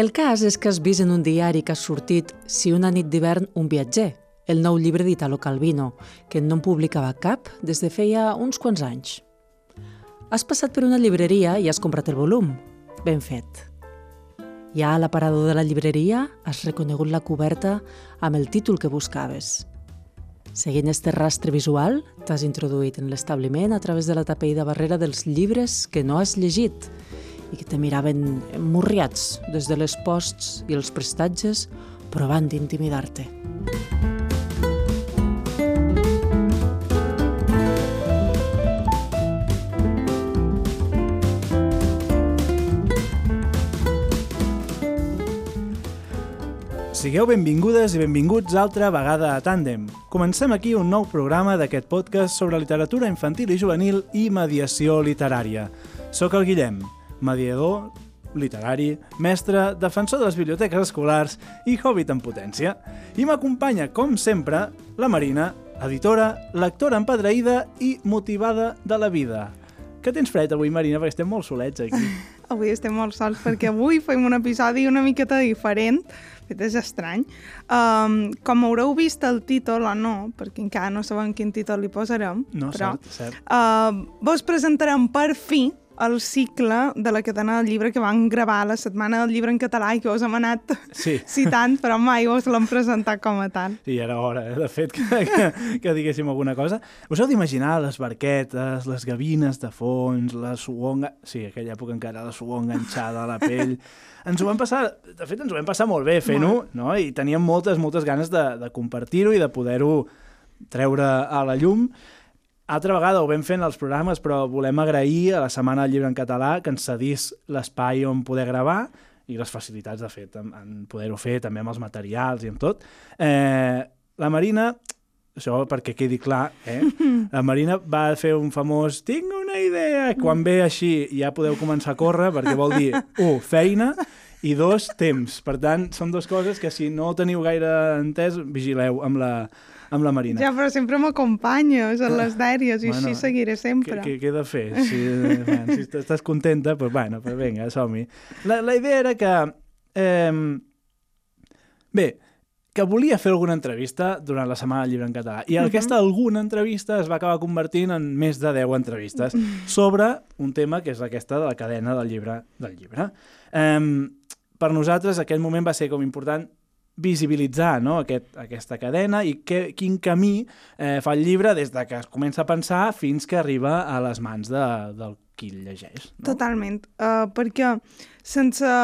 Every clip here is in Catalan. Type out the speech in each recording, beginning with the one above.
El cas és que has vist en un diari que ha sortit Si una nit d'hivern un viatger, el nou llibre d'Italo Calvino, que no en publicava cap des de feia uns quants anys. Has passat per una llibreria i has comprat el volum. Ben fet. Ja a l'aparador de la llibreria has reconegut la coberta amb el títol que buscaves. Seguint este rastre visual, t'has introduït en l'establiment a través de la tapeïda barrera dels llibres que no has llegit i que te miraven emmurriats des de les posts i els prestatges provant d'intimidar-te. Sigueu benvingudes i benvinguts altra vegada a Tàndem. Comencem aquí un nou programa d'aquest podcast sobre literatura infantil i juvenil i mediació literària. Soc el Guillem, mediador literari, mestre, defensor de les biblioteques escolars i hobbit en potència. I m'acompanya, com sempre, la Marina, editora, lectora empadreïda i motivada de la vida. Que tens fred avui, Marina, perquè estem molt solets aquí. Avui estem molt sols perquè avui fem un episodi una miqueta diferent, fet és estrany. Um, com haureu vist el títol o no, perquè encara no sabem quin títol li posarem, No, però cert, cert. uh, vos presentarem per fi el cicle de la cadena del llibre que van gravar la setmana del llibre en català i que us hem anat Sí. citant, però mai us l'hem presentat com a tal. Sí, era hora, eh, de fet, que, que, que diguéssim alguna cosa. Us heu d'imaginar les barquetes, les gavines de fons, la suor... enga- Sí, aquella època encara la suor enganxada a la pell. Ens ho vam passar, de fet, ens ho vam passar molt bé fent-ho, no? I teníem moltes, moltes ganes de, de compartir-ho i de poder-ho treure a la llum. Altra vegada ho vam fent els programes, però volem agrair a la Setmana del Llibre en Català que ens cedís l'espai on poder gravar i les facilitats, de fet, en, en poder-ho fer també amb els materials i amb tot. Eh, la Marina, això perquè quedi clar, eh? la Marina va fer un famós tinc una idea, quan ve així ja podeu començar a córrer, perquè vol dir, un, feina, i dos, temps. Per tant, són dues coses que si no teniu gaire entès, vigileu amb la, amb la Marina. Ja, però sempre m'acompanyes en les dèries i Bueno, així seguiré sempre. què, què he de fer? Si, si est- estàs contenta, doncs bueno, pues vinga, som-hi. La, la idea era que... Eh, bé, que volia fer alguna entrevista durant la Setmana del Llibre en català. I aquesta alguna entrevista es va acabar convertint en més de 10 entrevistes sobre un tema que és aquesta de la cadena del llibre del llibre. Eh, per nosaltres aquest moment va ser com important visibilitzar no? Aquest, aquesta cadena i que, quin camí eh, fa el llibre des de que es comença a pensar fins que arriba a les mans de, del qui el llegeix. No? Totalment, uh, perquè sense...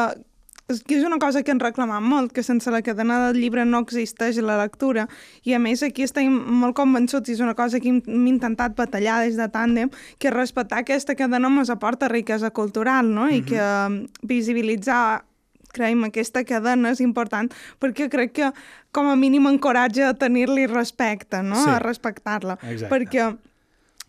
És que és una cosa que ens reclamam molt, que sense la cadena del llibre no existeix la lectura, i a més aquí estem molt convençuts, i és una cosa que hem, hem intentat batallar des de Tàndem, que respectar aquesta cadena ens aporta riquesa cultural, no? I que um, visibilitzar creiem, aquesta cadena és important perquè crec que com a mínim encoratja a tenir-li respecte, no? Sí. A respectar-la. Perquè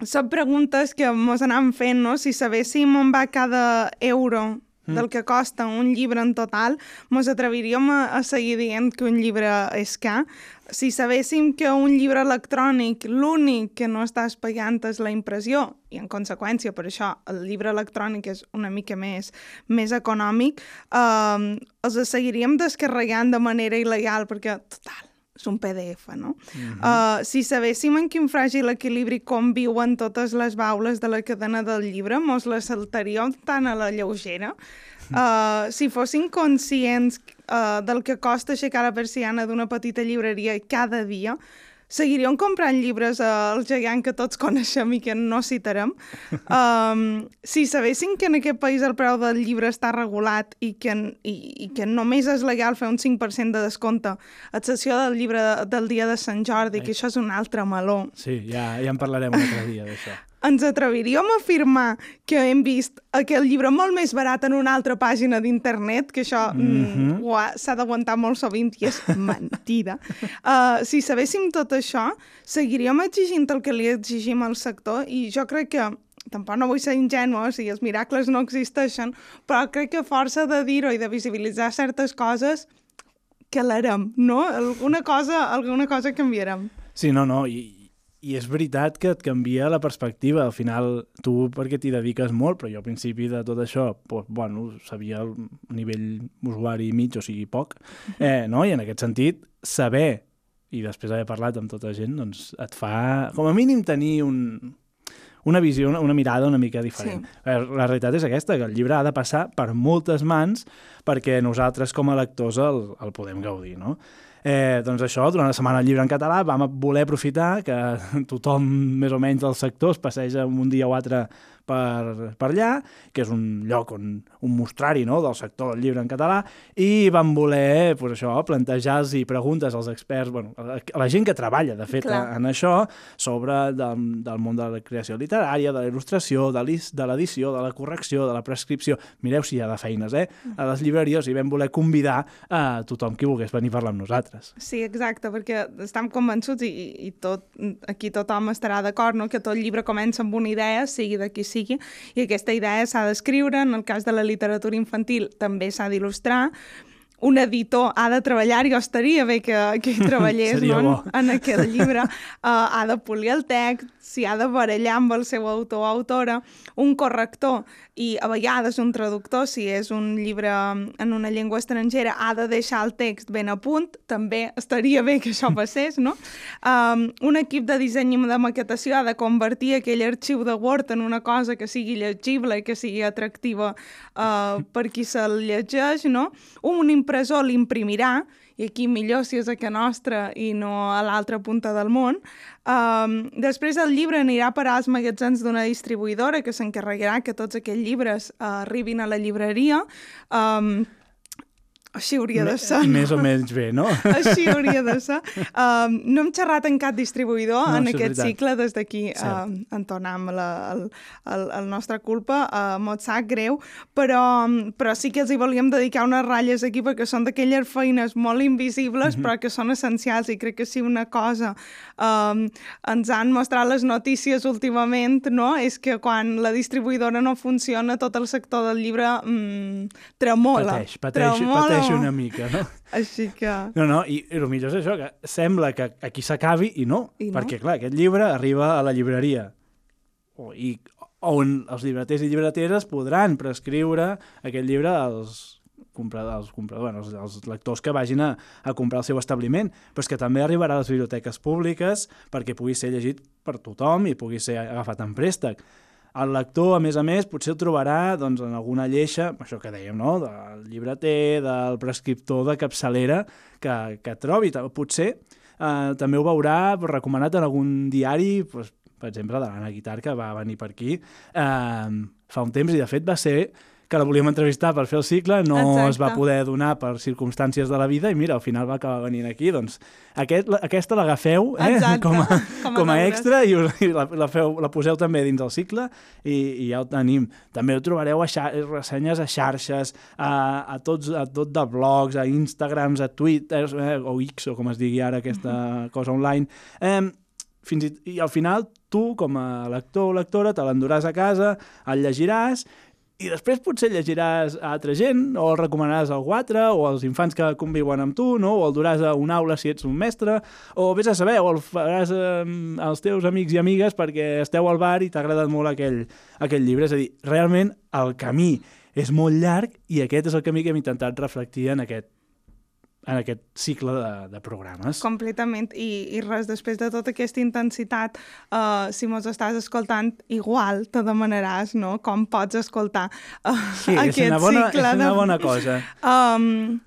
són preguntes que mos anàvem fent, no? Si sabéssim on va cada euro del que costa un llibre en total, mos atreviríem a, a seguir dient que un llibre és car. Si sabéssim que un llibre electrònic, l'únic que no estàs pagant és la impressió, i en conseqüència per això el llibre electrònic és una mica més, més econòmic, eh, els seguiríem descarregant de manera il·legal, perquè, total, és un PDF, no? uh, si sabéssim en quin fràgil equilibri conviuen totes les baules de la cadena del llibre, mos les saltaríem tan a la lleugera. Uh, si fossin conscients uh, del que costa aixecar la persiana d'una petita llibreria cada dia, seguiríem comprant llibres al gegant que tots coneixem i que no citarem. Um, si sabessin que en aquest país el preu del llibre està regulat i que, i, i que només és legal fer un 5% de descompte a excepció del llibre de, del dia de Sant Jordi, que això és un altre meló, Sí, ja, ja en parlarem un altre dia d'això. Ens atreviríem a afirmar que hem vist aquell llibre molt més barat en una altra pàgina d'internet, que això mm ha- s'ha d'aguantar molt sovint i és mentida. Uh, si sabéssim tot això, seguiríem exigint el que li exigim al sector i jo crec que tampoc no vull ser ingènua, o sigui, els miracles no existeixen, però crec que força de dir-ho i de visibilitzar certes coses, que l'harem, no? Alguna cosa, alguna cosa canviarem. Sí, no, no, i, i és veritat que et canvia la perspectiva. Al final, tu perquè t'hi dediques molt, però jo al principi de tot això, doncs, bueno, sabia el nivell usuari mig, o sigui, poc, eh, no? i en aquest sentit, saber, i després d'haver parlat amb tota gent, doncs et fa, com a mínim, tenir un, una visió, una, una mirada una mica diferent. Sí. Eh, la realitat és aquesta, que el llibre ha de passar per moltes mans perquè nosaltres com a lectors el, el podem gaudir, no? Eh, doncs això, durant la setmana llibre en català vam voler aprofitar que tothom més o menys del sector es passeja un dia o altre per, per allà, que és un lloc on un mostrari no, del sector del llibre en català, i van voler pues, això, plantejar-los i preguntes als experts, bueno, a la gent que treballa, de fet, Clar. en això, sobre del, del món de la creació literària, de la il·lustració, de l'edició, de la correcció, de la prescripció. Mireu si hi ha de feines, eh? A les llibreries i vam voler convidar a tothom qui volgués venir a parlar amb nosaltres. Sí, exacte, perquè estem convençuts i, i tot, aquí tothom estarà d'acord, no? que tot llibre comença amb una idea, sigui de qui sigui sigui, i aquesta idea s'ha d'escriure, en el cas de la literatura infantil també s'ha d'il·lustrar, un editor ha de treballar, i estaria bé que, que hi treballés no? en, en aquest llibre, uh, ha de polir el text, s'hi ha de barallar amb el seu autor o autora, un corrector i a vegades un traductor, si és un llibre en una llengua estrangera, ha de deixar el text ben a punt, també estaria bé que això passés, no? Um, un equip de disseny i de maquetació ha de convertir aquell arxiu de Word en una cosa que sigui llegible i que sigui atractiva uh, per qui se'l llegeix, no? Un impressor l'imprimirà i aquí millor si és a que nostra i no a l'altra punta del món. Um, després el llibre anirà a parar als magatzems d'una distribuïdora que s'encarregarà que tots aquests llibres uh, arribin a la llibreria. Um, així hauria de ser. No? Més o menys bé, no? Així hauria de ser. Um, no hem xerrat en cap distribuïdor no, en aquest cicle, des d'aquí um, entonam la, el, el, el nostre culpa, uh, mot sap greu, però, però sí que els hi volíem dedicar unes ratlles aquí perquè són d'aquelles feines molt invisibles mm -hmm. però que són essencials i crec que si una cosa um, ens han mostrat les notícies últimament, no? és que quan la distribuïdora no funciona tot el sector del llibre mm, tremola. Pateix, pateix, tremola pateix una mica, no? Així que... No, no, i, i el millor és això, que sembla que aquí s'acabi i no, I no, perquè clar, aquest llibre arriba a la llibreria o, i on els llibreters i llibreteres podran prescriure aquest llibre als compradors, als, compradors, bueno, als, als lectors que vagin a, a comprar el seu establiment, però és que també arribarà a les biblioteques públiques perquè pugui ser llegit per tothom i pugui ser agafat en préstec. El lector, a més a més, potser el trobarà doncs, en alguna lleixa, això que dèiem, no? del llibreter, del prescriptor de capçalera que, que trobi. Potser eh, també ho veurà recomanat en algun diari, doncs, per exemple, de l'Anna Guitar, que va venir per aquí eh, fa un temps i, de fet, va ser que la volíem entrevistar per fer el cicle, no Exacte. es va poder donar per circumstàncies de la vida i mira, al final va acabar venint aquí. Doncs aquest, la, aquesta l'agafeu eh, com, a, com, a, com a extra i, us, i la, la, feu, la poseu també dins del cicle i, i ja ho tenim. També ho trobareu a xar ressenyes a xarxes, a, a, tots, a tot de blogs, a Instagrams, a Twitter, eh, o X, o com es digui ara aquesta cosa online. Eh, fins i, i al final tu, com a lector o lectora, te l'enduràs a casa, el llegiràs i després potser llegiràs a altra gent, o el recomanaràs al altre, o als infants que conviuen amb tu, no? o el duràs a una aula si ets un mestre, o vés a saber, o el faràs eh, als teus amics i amigues perquè esteu al bar i t'ha agradat molt aquell, aquell llibre. És a dir, realment el camí és molt llarg i aquest és el camí que hem intentat reflectir en aquest en aquest cicle de, de programes. Completament, I, i res, després de tota aquesta intensitat, uh, si mos estàs escoltant, igual te demanaràs no? com pots escoltar uh, sí, aquest és una bona, cicle. És una bona cosa. Um,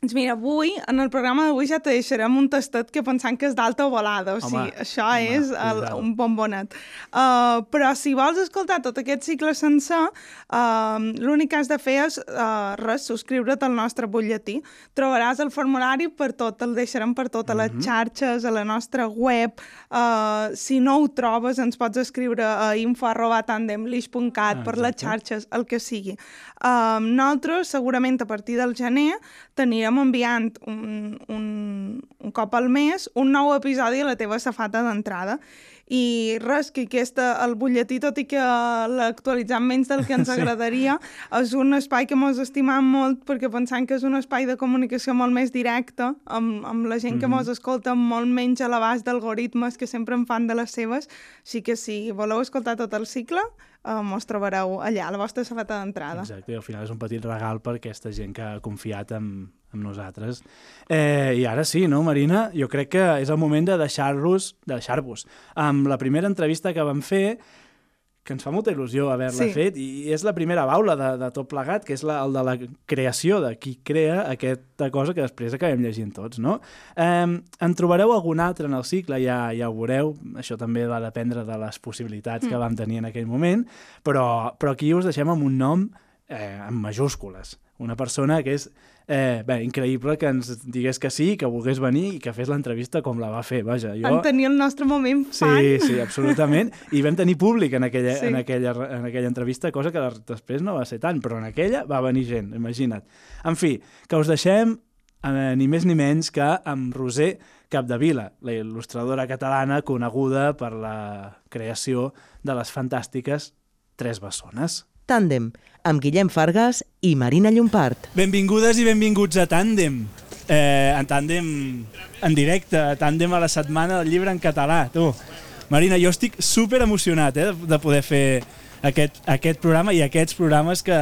doncs mira, avui, en el programa d'avui ja te deixarem un tastet que pensant que és d'alta volada, o sigui, això home, és el, un bombonet. Uh, però si vols escoltar tot aquest cicle sencer, uh, l'únic que has de fer és, uh, res, subscriure't al nostre butlletí. Trobaràs el formulari per tot, el deixarem per tot, a les mhm. xarxes, a la nostra web. Uh, si no ho trobes, ens pots escriure a info.tandemlish.cat per les xarxes, el que sigui. Uh, nosaltres, segurament, a partir del gener, tenirem anirem enviant un, un, un cop al mes un nou episodi a la teva safata d'entrada. I res, que aquesta, el butlletí, tot i que l'actualitzam menys del que ens agradaria, és un espai que mos estimam molt perquè pensant que és un espai de comunicació molt més directe amb, amb la gent que Mhm. mos escolta molt menys a l'abast d'algoritmes que sempre en fan de les seves. Així que si voleu escoltar tot el cicle, eh, mos trobareu allà, a la vostra safata d'entrada. Exacte, i al final és un petit regal per aquesta gent que ha confiat en, en nosaltres. Eh, I ara sí, no, Marina? Jo crec que és el moment de deixar-los, de deixar-vos. Amb la primera entrevista que vam fer, que ens fa molta il·lusió haver-la Sí. fet, i és la primera baula de, de tot plegat, que és la, el de la creació de qui crea aquesta cosa que després acabem llegint tots, no? Eh, en trobareu algun altre en el cicle, ja, ja ho veureu, això també va dependre de les possibilitats que vam tenir en aquell moment, però, però aquí us deixem amb un nom eh, en majúscules. Una persona que és eh, bé, increïble que ens digués que sí, que volgués venir i que fes l'entrevista com la va fer. Vaja, jo... En tenir el nostre moment fan. Sí, sí, absolutament. I vam tenir públic en aquella, Sí. en aquella, en aquella entrevista, cosa que després no va ser tant, però en aquella va venir gent, imagina't. En fi, que us deixem eh, ni més ni menys que amb Roser Capdevila, la il·lustradora catalana coneguda per la creació de les fantàstiques Tres Bessones. Tàndem, amb Guillem Fargas i Marina Llompart. Benvingudes i benvinguts a Tàndem. Eh, en Tàndem en directe, Tàndem a la setmana del llibre en català. Tu, Marina, jo estic super emocionat eh, de poder fer aquest, aquest programa i aquests programes que,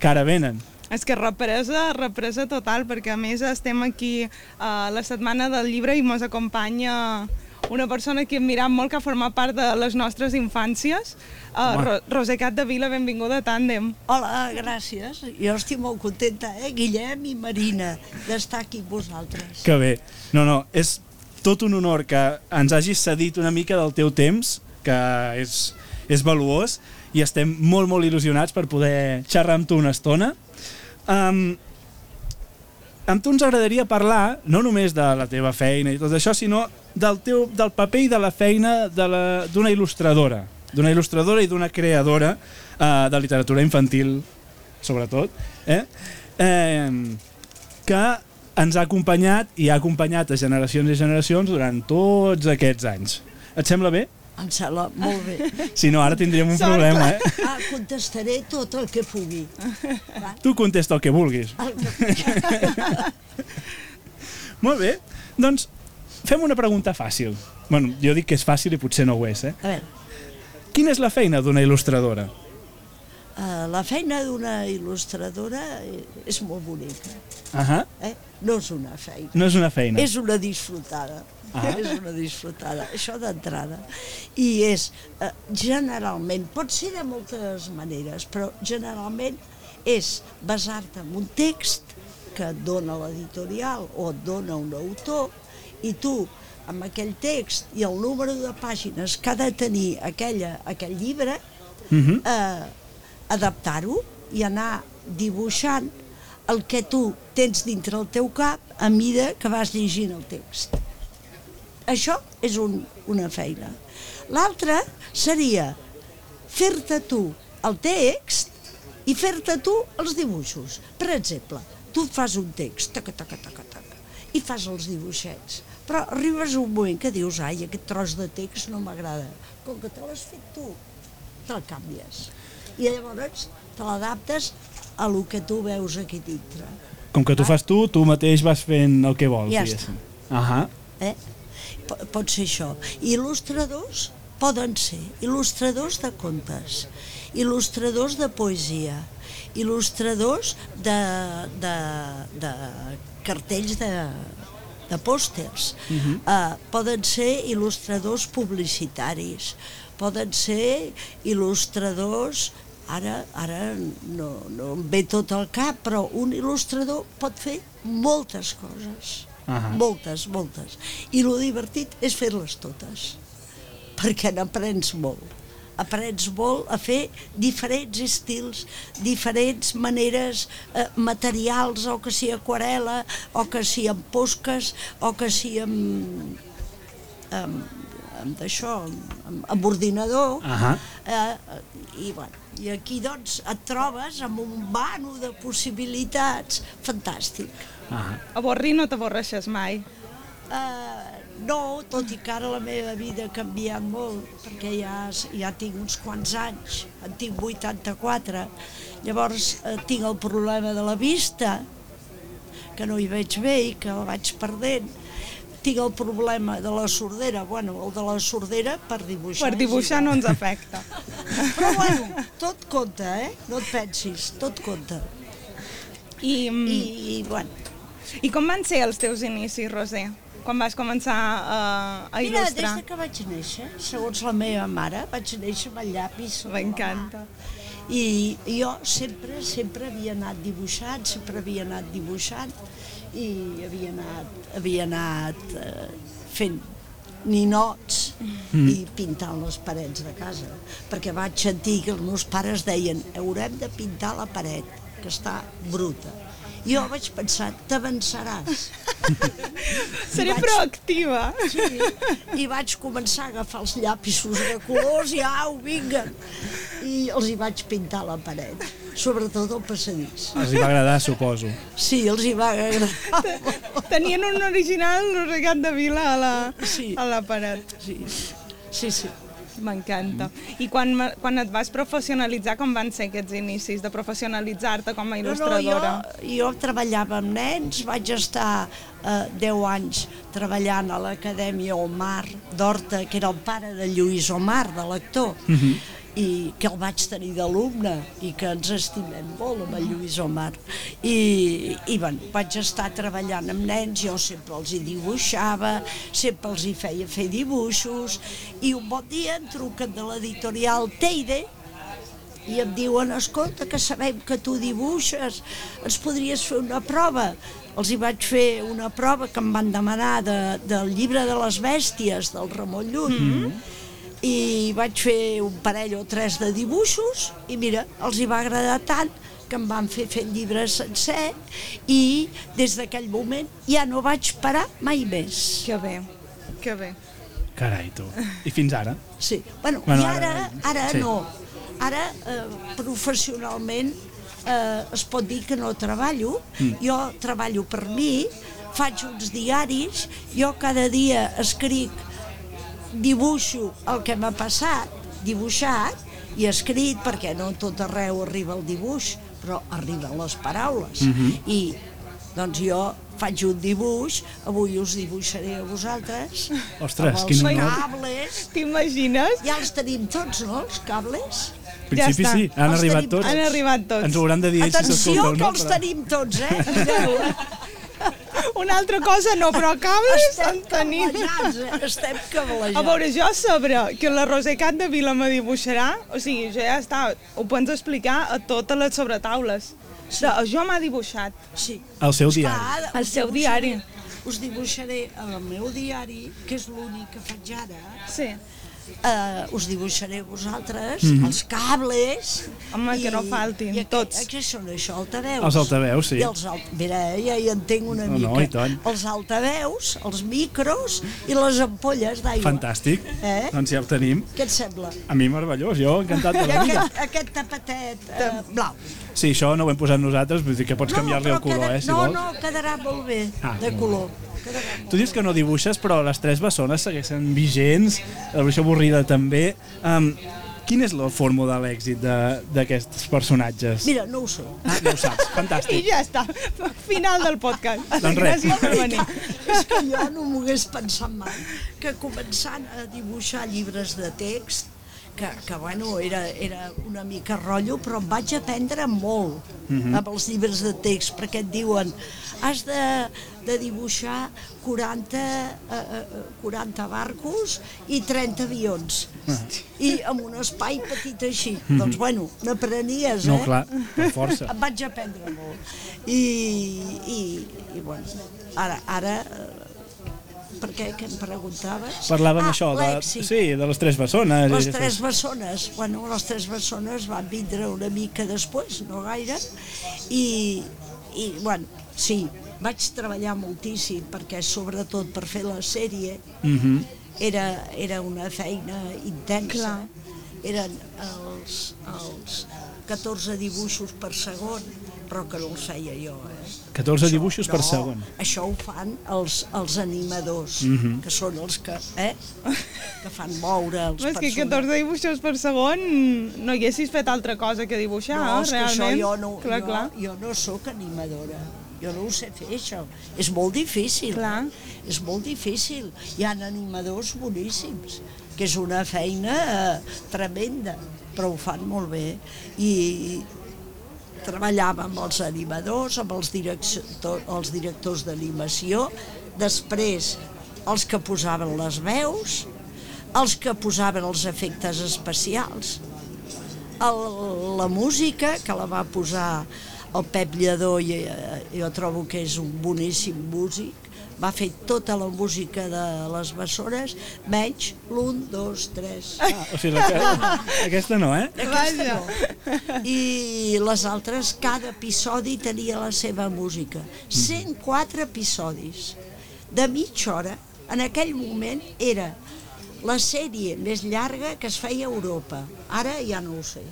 que ara venen. És que represa, represa total, perquè a més estem aquí a la setmana del llibre i ens acompanya una persona que hem mirat molt, que ha format part de les nostres infàncies. Uh. Ro Roser Cat de Vila, benvinguda a Tàndem. Hola, gràcies. Jo estic molt contenta, eh, Guillem i Marina, d'estar aquí amb vosaltres. Que bé. No, no, és tot un honor que ens hagis cedit una mica del teu temps, que és, és valuós, i estem molt, molt il·lusionats per poder xerrar amb tu una estona. Um, amb tu ens agradaria parlar no només de la teva feina i tot això, sinó del, teu, del paper i de la feina d'una il·lustradora, d'una il·lustradora i d'una creadora uh, de literatura infantil, sobretot, eh? Eh, que ens ha acompanyat i ha acompanyat a generacions i generacions durant tots aquests anys. Et sembla bé? Em sembla molt bé. Si no, ara tindríem un Sort. problema, eh? Ah, contestaré tot el que pugui. Va, Tu contesta el que vulguis. el que. Molt bé, doncs fem una pregunta fàcil. Bueno, jo dic que és fàcil i potser no ho és, eh? A veure, Quina és la feina d'una il·lustradora? uh, la feina d'una il·lustradora eh, és molt bonica. Ahà, Eh? No és una feina, no és una feina. és una disfrutada. Ah. És una disfrutada, això d'entrada. I és, eh, generalment, pot ser de moltes maneres, però generalment és basar-te en un text que et dona l'editorial o et dona un autor i tu amb aquell text i el número de pàgines que ha de tenir aquella, aquell llibre Mhm. eh, adaptar-ho i anar dibuixant el que tu tens dintre el teu cap a mida que vas llegint el text. Això és un, una feina. L'altra seria fer-te tu el text i fer-te tu els dibuixos. Per exemple, tu fas un text, taca, taca, taca, taca, i fas els dibuixets. Però arribes a un moment que dius, ai, aquest tros de text no m'agrada. Com que te l'has fet tu, te'l canvies. I llavors te l'adaptes a lo que tu veus aquí dintre. Com que tu fas tu, tu mateix vas fent el que vols, Ja diguéssim. Ahà. Eh? Po- Pot ser això. Il·lustradors poden ser il·lustradors de contes, il·lustradors de poesia, il·lustradors de, de, de cartells de, de pòsters, uh -huh. uh, poden ser il·lustradors publicitaris, poden ser il·lustradors ara, ara no, no em ve tot al cap, però un il·lustrador pot fer moltes coses. Ahà. Moltes, moltes. I lo divertit és fer-les totes, perquè n'aprens molt. Aprens molt a fer diferents estils, diferents maneres eh, materials, o que sigui aquarela, o que sigui amb posques, o que sigui amb, amb, amb d'això, amb, amb ordinador. Ahà. Eh, i, bueno, I aquí doncs et trobes amb un vano de possibilitats fantàstic. Ah, Avorrir no t'avorreixes mai. Uh, no, tot i que ara la meva vida ha canviat molt, perquè ja, ja tinc uns quants anys, en tinc 84, llavors eh, tinc el problema de la vista, que no hi veig bé i que la vaig perdent, tinc el problema de la sordera, bueno, el de la sordera per dibuixar. Per dibuixar no ens afecta. Però bueno, tot compta, eh? No et pensis, tot compta. I, I, I, i bueno, I com van ser els teus inicis, Roser? Quan vas començar a, a Mira, il·lustrar? des de que vaig néixer, segons la meva mare, vaig néixer amb el llapis. M'encanta. I jo sempre, sempre havia anat dibuixant, sempre havia anat dibuixant i havia anat, havia anat eh, fent ninots mm. i pintant les parets de casa. Perquè vaig sentir que els meus pares deien haurem de pintar la paret, que està bruta. Jo vaig pensar, t'avançaràs. Seré vaig- proactiva. Sí, i vaig començar a agafar els llapisos de colors i au, vinga! I els hi vaig pintar la paret, sobretot el passadís. els hi va agradar, suposo. Sí, els hi va agradar. Tenien un original Rosegat de Vila a la, Sí. a la paret. Sí, sí, sí. M'encanta. I quan, quan et vas professionalitzar, com van ser aquests inicis de professionalitzar-te com a No, no, il·lustradora? jo, jo treballava amb nens, vaig estar eh, 10 anys treballant a l'Acadèmia Omar d'Horta, que era el pare de Lluís Omar, de l'actor, i que el vaig tenir d'alumne i que ens estimem molt amb el Lluís Omar. I, i bueno, vaig estar treballant amb nens, jo sempre els hi dibuixava, sempre els hi feia fer dibuixos, i un bon dia em truquen de l'editorial Teide, i em diuen, escolta, que sabem que tu dibuixes, ens podries fer una prova. Els hi vaig fer una prova que em van demanar de, del llibre de les bèsties, del Ramon Llull, mm i vaig fer un parell o tres de dibuixos i mira, els hi va agradar tant que em van fer fer llibre sencer i des d'aquell moment ja no vaig parar mai més. Que bé, que bé. Carai, tu. I fins ara? Sí. Bueno, Bueno, i ara, ara- ara sí. no. Ara, eh, professionalment, eh, es pot dir que no treballo. Mm. Jo treballo per mi, faig uns diaris, jo cada dia escric, dibuixo el que m'ha passat, dibuixat, i escrit, perquè no tot arreu arriba el dibuix, però arriben les paraules. Mm -hmm. I doncs jo faig un dibuix, avui us dibuixaré a vosaltres, Ostres, amb quin els honor. cables, T'imagines? ja els tenim tots, no, els cables? En principi està. sí, han Els arribat tenim tots. Han arribat tots. Ens ho hauran de dir ells si Atenció, s'escolta o que no. els però- tenim tots, eh? Eh? Una altra cosa no, però cables en Estem tenim. eh? Estem cablejats. A veure, jo sabré que la Rosecat de Vila me dibuixarà, o sigui, jo ja està, ho pots explicar a totes les sobretaules. Sí. Jo m'ha dibuixat. Sí. El seu diari. us El seu dibuixaré- diari. Us dibuixaré el meu diari, que és l'únic que faig ara, Sí. Uh, us dibuixaré vosaltres mm -hmm. els cables Home, que no faltin, i tots. Què són això, altaveus? Els altaveus, sí. I els alt... Mira, ja hi entenc una No, mica. no, i tant. Els altaveus, els micros i les ampolles d'aigua. Fantàstic. Eh? Doncs ja ho tenim. Què et sembla? A mi meravellós, jo encantat de I la vida. aquest, aquest tapetet eh, blau. Sí, això no ho hem posat nosaltres, vull dir que pots canviar-li però el color, queda- eh, si no, vols. no, quedarà molt bé Ah, de molt color. Molt Tu dius que no dibuixes, però les tres bessones segueixen vigents, la bruixa avorrida també. Um, quina és la fórmula de l'èxit de- d'aquests personatges? Mira, no ho sé. Ah, no ho saps, I fantàstic. ja està. Final del podcast. Doncs res. Gràcies per venir. És que jo no m'ho hagués pensat mai, que començant a dibuixar llibres de text, que, que bueno, era, era una mica rotllo, però em vaig aprendre molt Mhm. amb els llibres de text, perquè et diuen has de, de dibuixar 40, eh, eh, 40 barcos i 30 avions. Ah. I amb un espai petit així. Doncs bueno, n'aprenies. No, eh? clar, per força. Em vaig aprendre molt. I, i, i bueno, ara, ara eh, per què, què em preguntaves? Parlàvem ah, això, de, sí, de les tres bessones. Les tres bessones, bueno, les tres bessones van vindre una mica després, no gaire, i, i bueno, sí, vaig treballar moltíssim perquè sobretot per fer la sèrie Mhm. era, era una feina intensa. Clar. Eren els, els 14 dibuixos per segon, però que no els feia jo, eh? 14 dibuixos per no, segon. Això ho fan els, els animadors, Mhm. que són els que, eh? que fan moure els És que personatges. 14 dibuixos per segon no haguessis fet altra cosa que dibuixar, No, és que això realment. jo no, clar, jo, clar. jo no sóc animadora. Jo no ho sé fer, això. És molt difícil. Clar. És molt difícil. Hi ha animadors boníssims, que és una feina eh, tremenda, però ho fan molt bé. I treballava amb els animadors, amb els, director, els directors d'animació, després els que posaven les veus, els que posaven els efectes especials, el, la música, que la va posar el Pep Lledó, i eh, jo trobo que és un boníssim músic, va fer tota la música de les bessores, menys l'un, dos, tres. Ah, o sigui, la, aquesta no, eh? Vaja. No. I les altres, cada episodi tenia la seva música. 104 episodis de mitja hora. En aquell moment era la sèrie més llarga que es feia a Europa. Ara ja no ho sé.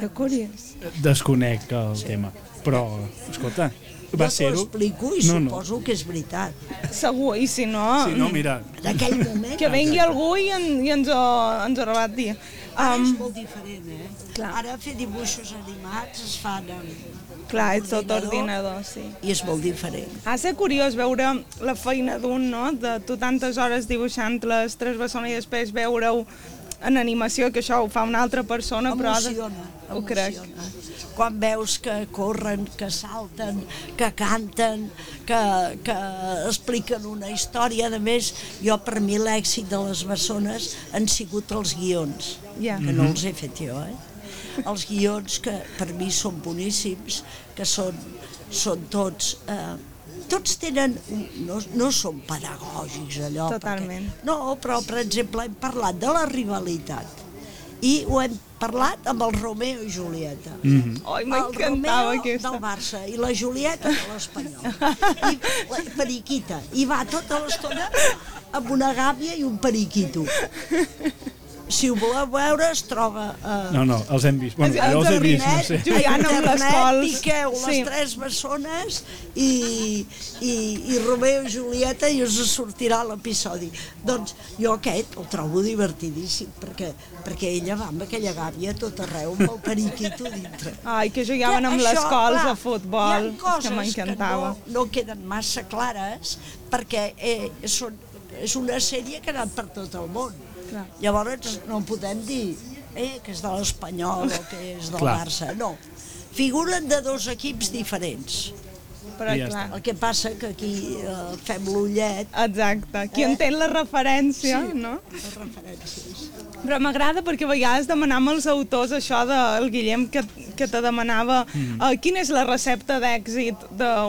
Que curiós. Desconec el tema. Però, escolta, va jo t'ho ser-ho... explico i No, no. suposo que és veritat. Segur, i si no... Sí, no, mira, En aquell moment... Que vengui algú i, en, i ens, ho, ens ho rebat dir. Ara és Um, molt diferent, eh? Clar. Ara fer dibuixos animats es fan amb... clar, és tot ordinador. ordinador, sí. i és molt diferent. Ha de ser curiós veure la feina d'un, no? De tu tantes hores dibuixant les tres bessones i després veure-ho en animació, que això ho fa una altra persona, però... ha de- Emociona, Ho crec. emociona. Quan veus que corren, que salten, que canten, que, que expliquen una història, a més, jo per mi l'èxit de les bessones han sigut els guions, Ja. que no els he fet jo, eh? Els guions que per mi són boníssims, que són, són tots... Eh, tots tenen, no, no són pedagògics allò. Totalment. Perquè, no, però per exemple hem parlat de la rivalitat i ho hem parlat amb el Romeo i Julieta. Mm -hmm. Ai, m'encantava el Romeo aquesta. del Barça i la Julieta de l'Espanyol. I la periquita. I va tota l'estona amb una gàbia i un periquito. Si ho voleu veure, es troba a... no, no, els hem vist. Bueno, Els- els he vist, no sé. Jugant amb les cols. piqueu les Sí. tres bessones i, i, i Romeo i Julieta i us sortirà l'episodi. Doncs jo aquest el trobo divertidíssim perquè, perquè ella va amb aquella gàbia tot arreu amb el periquito dintre. Ai, que jugaven amb les cols clar, a futbol, que m'encantava. que no, no queden massa clares perquè eh, són, és una sèrie que ha anat per tot el món. Clar. Llavors no podem dir eh, que és de l'Espanyol o que és del Clar. Barça, no. Figuren de dos equips diferents. Però, I ja clar, El que passa que aquí eh, fem l'ullet exacte. Qui Eh? entén la referència, no? les referències. Però m'agrada perquè a vegades demanam als autors això del Guillem que, que te demanava Mm. uh, quina és la recepta d'èxit d'una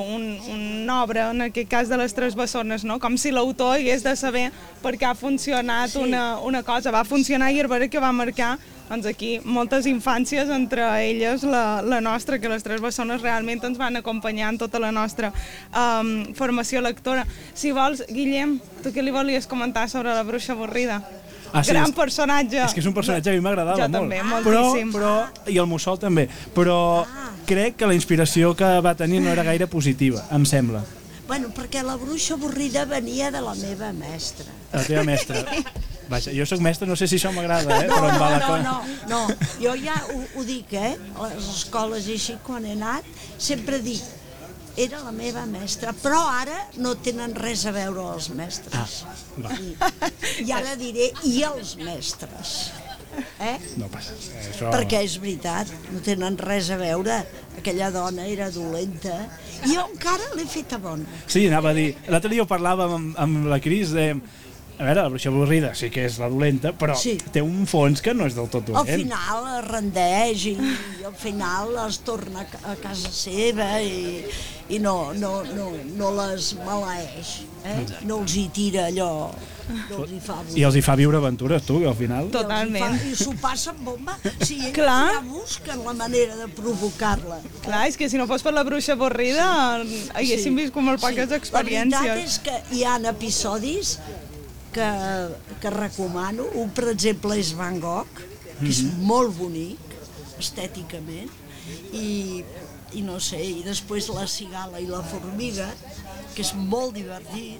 un obra, en aquest cas de les tres bessones, no? Com si l'autor hagués de saber per què ha funcionat Sí. una, una cosa. Va funcionar i a veure que va marcar doncs aquí moltes infàncies, entre elles la, la nostra, que les tres bessones realment ens van acompanyar en tota la nostra um, formació lectora. Si vols, Guillem, tu què li volies comentar sobre la bruixa avorrida? Ah, sí, Gran és- personatge. És que és un personatge que a mi m'agradava Jo molt. també, però, moltíssim. però, I el Mussol també. Però crec que la inspiració que va tenir no era gaire positiva, em sembla. Bueno, perquè la bruixa avorrida venia de la meva mestra. La teva mestra. Vaja, jo sóc mestre, no sé si això m'agrada, eh? però em va la no, cosa. no, no, jo ja ho, ho dic, eh? A les escoles i així, quan he anat, sempre dic, era la meva mestra, però ara no tenen res a veure els mestres. Va, I, I ara diré, i els mestres. Eh? no passa. Eh, Això... Perquè és veritat, no tenen res a veure. Aquella dona era dolenta i jo encara l'he feta bona. Sí, anava a dir... L'altre dia ho parlàvem amb, amb la Cris, de... A veure, la bruixa avorrida sí que és la dolenta, però Sí. té un fons que no és del tot Al dolent. final es rendeix i, i al final es torna a ca- a casa seva i, i no, no, no, no les maleeix, eh? no els hi tira allò, no els hi fa I els hi fa viure aventures, tu, al final. Tot. Totalment. I s'ho passen bomba. Si ells Clar. ja busquen la manera de provocar-la. Clar, és que si no fos per la bruixa avorrida haguéssim vist com molt poques La veritat experiències. és que hi ha episodis que, que recomano. Un, per exemple, és Van Gogh, que és Mhm. molt bonic, estèticament, i i no sé, i després la cigala i la formiga, que és molt divertit,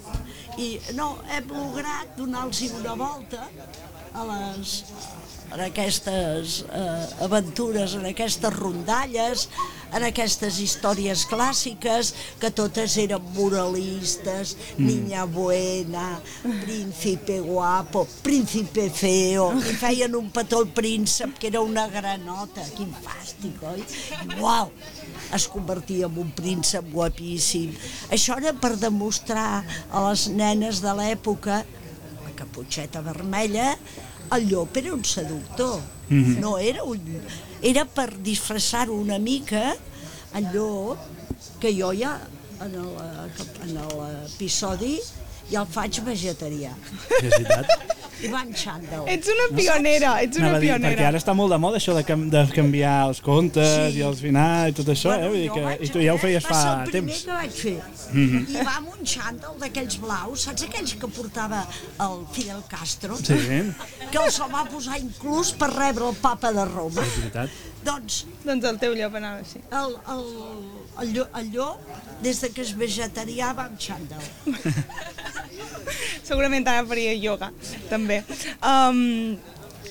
i no, hem lograt donar-los una volta a les, en aquestes eh, aventures, en aquestes rondalles, en aquestes històries clàssiques, que totes eren moralistes, mm. niña buena, príncipe guapo, príncipe feo, i feien un petó al príncep, que era una granota, quin fàstic, oi? Uau! es convertia en un príncep guapíssim. Això era per demostrar a les nenes de l'època, la caputxeta vermella, el llop era un seductor, mm -hmm. no era un... Era per disfressar-ho una mica, el llop, que jo ja en l'episodi ja el faig vegetarià. És veritat. I van xandall. Ets una pionera, ets una Anava a dir, pionera. perquè ara està molt de moda això de, cam de canviar els contes Sí. i els finals i tot això, eh? Vull dir que, vaig I tu ja ho feies va fa ser el primer temps. que vaig fer. Mm -hmm. I va amb un xandall d'aquells blaus, saps aquells que portava el Fidel Castro? Sí, Que el se'l va posar inclús per rebre el papa de Roma. és veritat. Doncs Doncs el teu llop anava així. el, el, el, llop, el llop, des de que és vegetarià, va amb xandall. Segurament ara faria ioga, també. Um,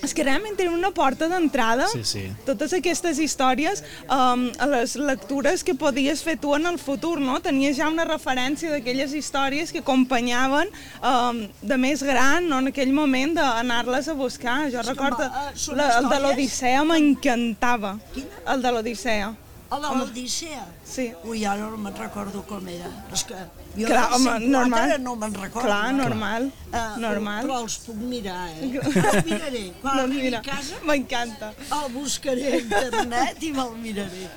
és que realment tenen una porta d'entrada, Sí, sí. totes aquestes històries, um, a les lectures que podies fer tu en el futur, no? Tenies ja una referència d'aquelles històries que acompanyaven um, de més gran, no? en aquell moment d'anar-les a buscar. Jo que recordo, eh, són la, el de l'Odissea m'encantava. El de l'Odissea. El de l'Odissea? Sí. Ui, ara no me'n recordo com era. És que jo Clar, home, 50 normal. no me'n recordo. Clar, normal, Eh, normal. Però els puc mirar, eh? Els miraré. Quan Doncs arribi mira, a casa m'encanta. el buscaré a internet i me'l miraré.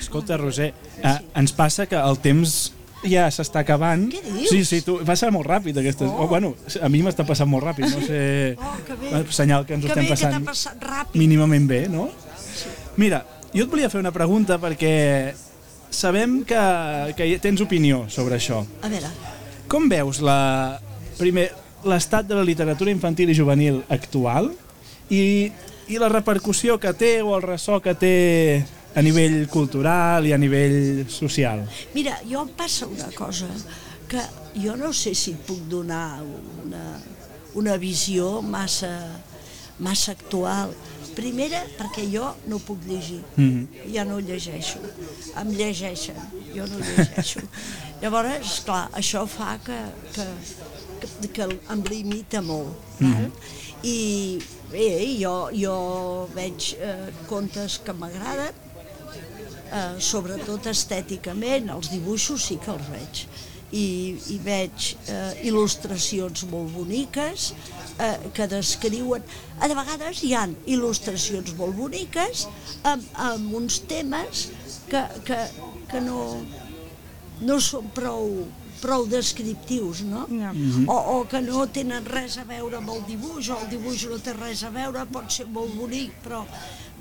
Escolta, Roser, eh, ens passa que el temps ja s'està acabant. Què dius? Sí, sí, tu, passa molt ràpid aquestes... Oh. bueno, a mi m'està passant molt ràpid, no sé... Oh, que bé. senyal que ens ho que estem bé que passant t'ha passat ràpid. mínimament bé, no? Mira, jo et volia fer una pregunta perquè sabem que, que tens opinió sobre això. A veure, Com veus la, primer l'estat de la literatura infantil i juvenil actual i, i la repercussió que té o el ressò que té a nivell cultural i a nivell social? mira, jo em passa una cosa que jo no sé si puc donar una, una visió massa, massa actual. Primera, perquè jo no puc llegir, Mhm. ja no llegeixo, em llegeixen, jo no llegeixo. Llavors, clar, això fa que, que, que, que em limita molt. Val? I bé, jo, jo veig eh, contes que m'agraden, eh, sobretot estèticament, els dibuixos sí que els veig. I, i veig eh, il·lustracions molt boniques eh, que descriuen... A de vegades hi han il·lustracions molt boniques amb, amb uns temes que, que, que no, no són prou, prou descriptius, no? Ja. o, o que no tenen res a veure amb el dibuix, o el dibuix no té res a veure, pot ser molt bonic, però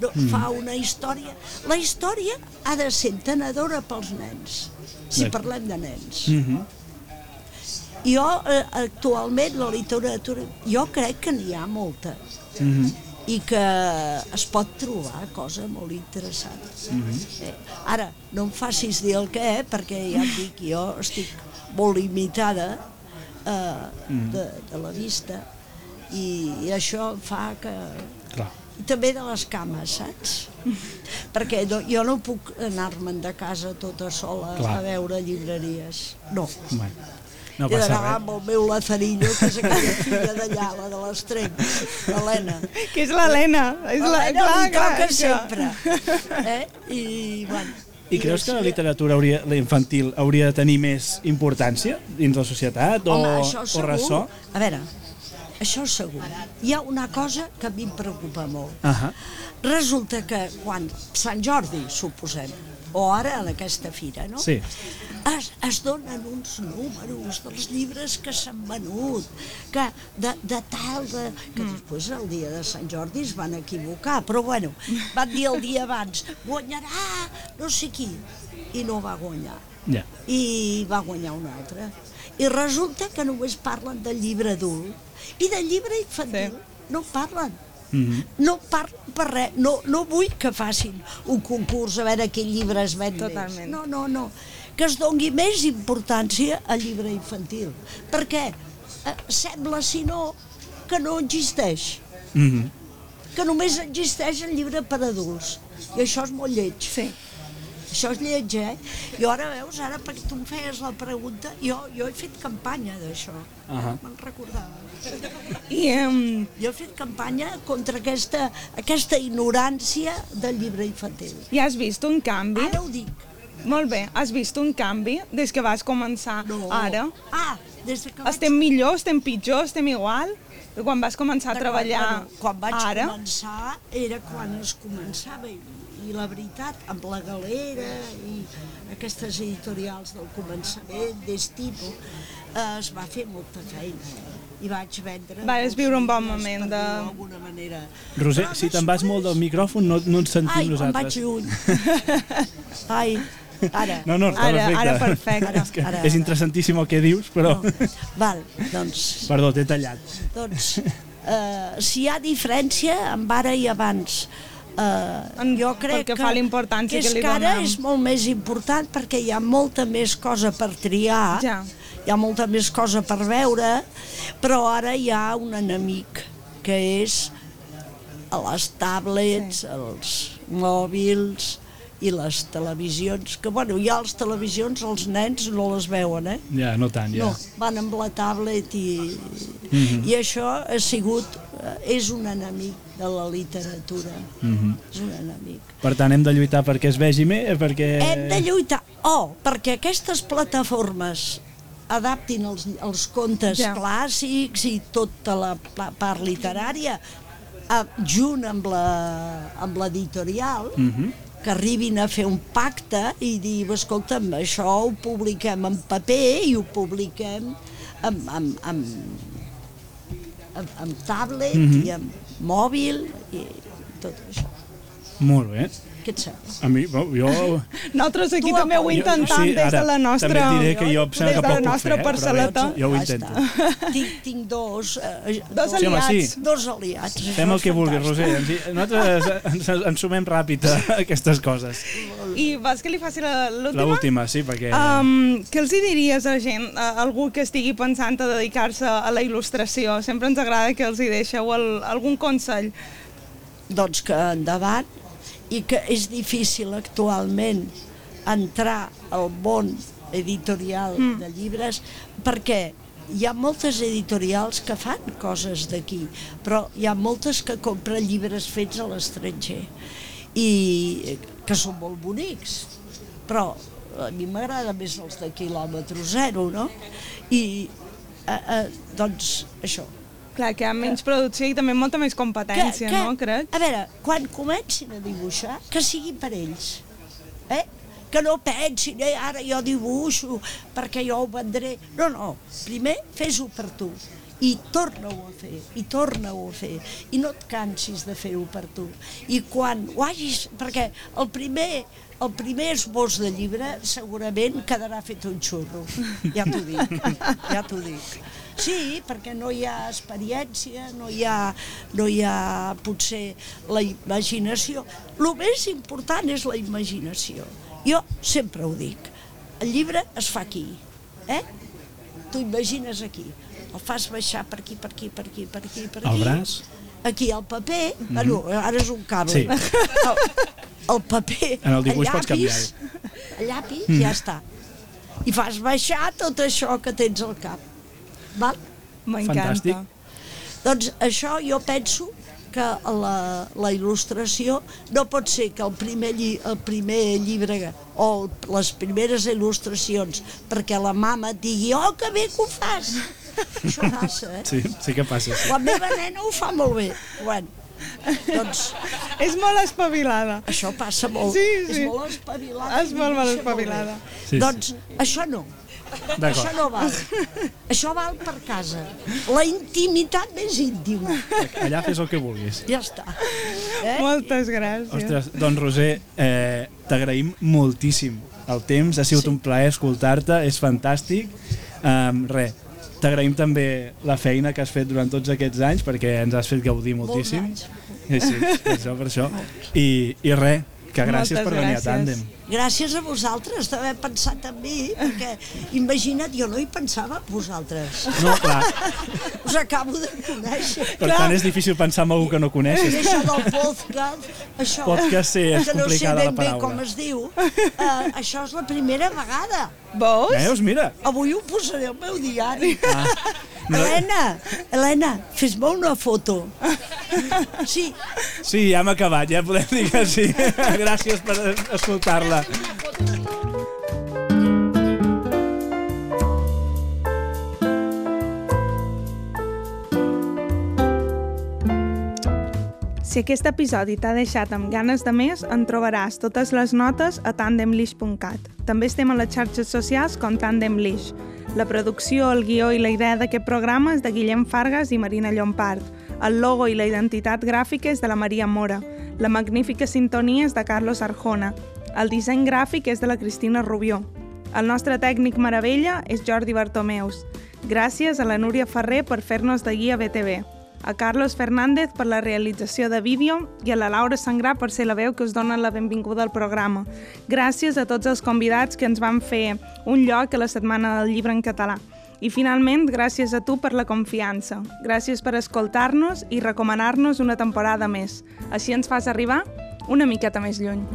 no, fa una història. La història ha de ser entenedora pels nens, si parlem de nens. Mhm. Jo, eh, actualment, la literatura, jo crec que n'hi ha molta Mhm. i que es pot trobar cosa molt interessant. eh, ara, no em facis dir el què, perquè ja et dic, jo estic molt limitada eh, de, de la vista i, i això fa que... Clar. I també de les cames, saps? perquè no, jo no puc anar-me'n de casa tota sola Clar. a veure llibreries. No. Bueno, no passa d'anar amb el meu lazarillo, que és aquella filla d'allà, la de l'estreny, l'Helena. Que és l'Helena. És la, clar, li clar, toca sempre. Eh? I, bueno, I creus que la literatura hauria, la infantil hauria de tenir més importància dins la societat o, Home, això o segur. ressò? A veure, això segur. Hi ha una cosa que a mi em preocupa molt. Ahà. Resulta que quan Sant Jordi, suposem, o ara en aquesta fira, no? Sí. Es, es donen uns números dels llibres que s'han venut, que de, de tal, de, que després el dia de Sant Jordi es van equivocar, però bueno, van dir el dia abans, guanyarà no sé qui, i no va guanyar Ja. i va guanyar un altre. I resulta que només parlen del llibre adult i del llibre infantil Sí. no en Mhm. No parlo per res, no, no vull que facin un concurs a veure quin llibre es ven Totalment. més. No, no, no. Que es dongui més importància al llibre infantil. Perquè eh, sembla, si no, que no existeix. Mhm. Que només existeix el llibre per adults. I això és molt lleig. Sí. Això és lleig, eh? I ara veus, ara perquè tu em feies la pregunta, jo, jo he fet campanya d'això. Ahà. Me'n recordava. I um, Jo he fet campanya contra aquesta, aquesta ignorància del llibre infantil. ja has vist un canvi? Ara ho dic. Molt bé, has vist un canvi des que vas començar No. ara? Ah, des de que Estem millor, estem pitjor, estem igual? Quan vas començar a treballar Quan, bueno, quan vaig ara? començar era quan es començava i, i la veritat, amb la galera i aquestes editorials del començament, d'estipo, eh, es va fer molta feina i vaig vendre... Vas molts viure un bon moment de- d'alguna manera. Roser, Però si te'n vas molt del micròfon no, no ens sentim Ai, em vaig nosaltres. lluny. Ai, ara. No, no, està Ara- perfecte. ara perfecte. És, que Ara- és interessantíssim el que dius, però... Val, doncs, Perdó, t'he tallat. doncs eh, si hi ha diferència amb ara i abans, eh, jo crec que fa a la importància que, que que ara donem. és molt més important perquè hi ha molta més cosa per triar, Ja. hi ha molta més cosa per veure, però ara hi ha un enemic que és a les tablets, els mòbils i les televisions, que bueno, ja les televisions els nens no les veuen, eh? Ja, no tant, ja. No, van amb la tablet i, Mhm. i això ha sigut, eh, és un enemic de la literatura, Mhm. és un enemic. Per tant, hem de lluitar perquè es vegi més, perquè... Hem de lluitar, oh, perquè aquestes plataformes adaptin els, els contes Ja. clàssics i tota la part literària eh, junt amb la- amb l'editorial, Mhm. Que arribin a fer un pacte i dir, escolta'm, això ho publiquem en paper i ho publiquem amb, amb, amb, amb, amb tablet Mhm. i amb mòbil i tot això. Molt bé. Què et sembla? A mi, bueno, jo... Nosaltres aquí Tu també ho intentem sí, des de la nostra... També diré que jo em sembla que poc la puc fer, eh, però bé, jo ho Ja intento. està. Tinc, tinc dos, eh, Dos Sí, home, aliats. sí. dos aliats. Fem el que vulguis. Roser. Ens, nosaltres ens, ens sumem ràpid a aquestes coses. I vas que li faci la- l'última? L'última, sí, perquè... Um, què els hi diries a la gent, a algú que estigui pensant a dedicar-se a la il·lustració? Sempre ens agrada que els hi deixeu el, algun consell. doncs que endavant i que és difícil actualment entrar al món editorial mm. de llibres perquè hi ha moltes editorials que fan coses d'aquí, però hi ha moltes que compren llibres fets a l'estranger i que són molt bonics, però a mi m'agrada més els de quilòmetre zero, no? I eh, eh, doncs això, Clar, que hi ha menys producció i també molta més competència, no, crec? A veure, quan comencin a dibuixar, que sigui per ells. Eh? Que no pensin, eh, ara jo dibuixo perquè jo ho vendré. No, no, primer fes-ho per tu i torna-ho a fer, i torna-ho a fer, i no et cansis de fer-ho per tu. I quan ho hagis... Perquè el primer, el primer esbós de llibre segurament quedarà fet un xurro, ja t'ho dic, ja t'ho dic. Sí, perquè no hi ha experiència, no hi ha, no hi ha potser la imaginació. El més important és la imaginació. Jo sempre ho dic, el llibre es fa aquí, eh? Tu imagines aquí, el fas baixar per aquí, per aquí, per aquí, per aquí, per aquí. El braç? Aquí el paper, mm -hmm. bueno, ara és un cable. Sí. El, el paper, En el pots llapis, a llapis, mm. ja està. I fas baixar tot això que tens al cap. Val? M'encanta. Doncs això jo penso que la, la il·lustració no pot ser que el primer, lli, el primer llibre o les primeres il·lustracions perquè la mama et digui oh, que bé que ho fas això passa, eh? Sí, sí que passa, sí. la meva nena ho fa molt bé bueno, doncs És molt espavilada. això passa molt Sí, és sí. molt espavilada És molt, molt espavilada. Sí, sí. doncs això no això no val això val per casa la intimitat més íntima Allà fes el que vulguis. ja està eh? Moltes gràcies. Ostres, doncs Roser, eh, t'agraïm moltíssim el temps, ha sigut Sí. un plaer escoltar-te, és fantàstic. Um, res, t'agraïm també la feina que has fet durant tots aquests anys perquè ens has fet gaudir moltíssim. anys. Sí, sí, per això, per això. I, i res, que gràcies Moltes per venir gràcies. a Tàndem. Gràcies a vosaltres d'haver pensat en mi, perquè imagina't, jo no hi pensava en vosaltres. No, clar, Us acabo de conèixer. per tant és difícil pensar en algú que no I coneixes. això del podcast, això, Podcast, sí, és que no sé ben bé com es diu, eh, això és la primera vegada. Veus? Veus, mira. Avui ho posaré al meu diari. Ah, Helena, Helena, fes-me una foto. Sí, sí, ja hem acabat, ja podem dir que sí. Gràcies per escoltar-la. Si aquest episodi t'ha deixat amb ganes de més, en trobaràs totes les notes a tandemlish.cat. També estem a les xarxes socials com Tandemlish. La producció, el guió i la idea d'aquest programa és de Guillem Fargas i Marina Llompart. El logo i la identitat gràfica és de la Maria Mora. La magnífica sintonia és de Carlos Arjona. El disseny gràfic és de la Cristina Rubió. El nostre tècnic meravella és Jordi Bartomeus. Gràcies a la Núria Ferrer per fer-nos de guia BTV a Carlos Fernández per la realització de vídeo i a la Laura Sangrà per ser la veu que us dona la benvinguda al programa. Gràcies a tots els convidats que ens van fer un lloc a la Setmana del Llibre en català. I finalment, gràcies a tu per la confiança. Gràcies per escoltar-nos i recomanar-nos una temporada més. Així ens fas arribar una miqueta més lluny.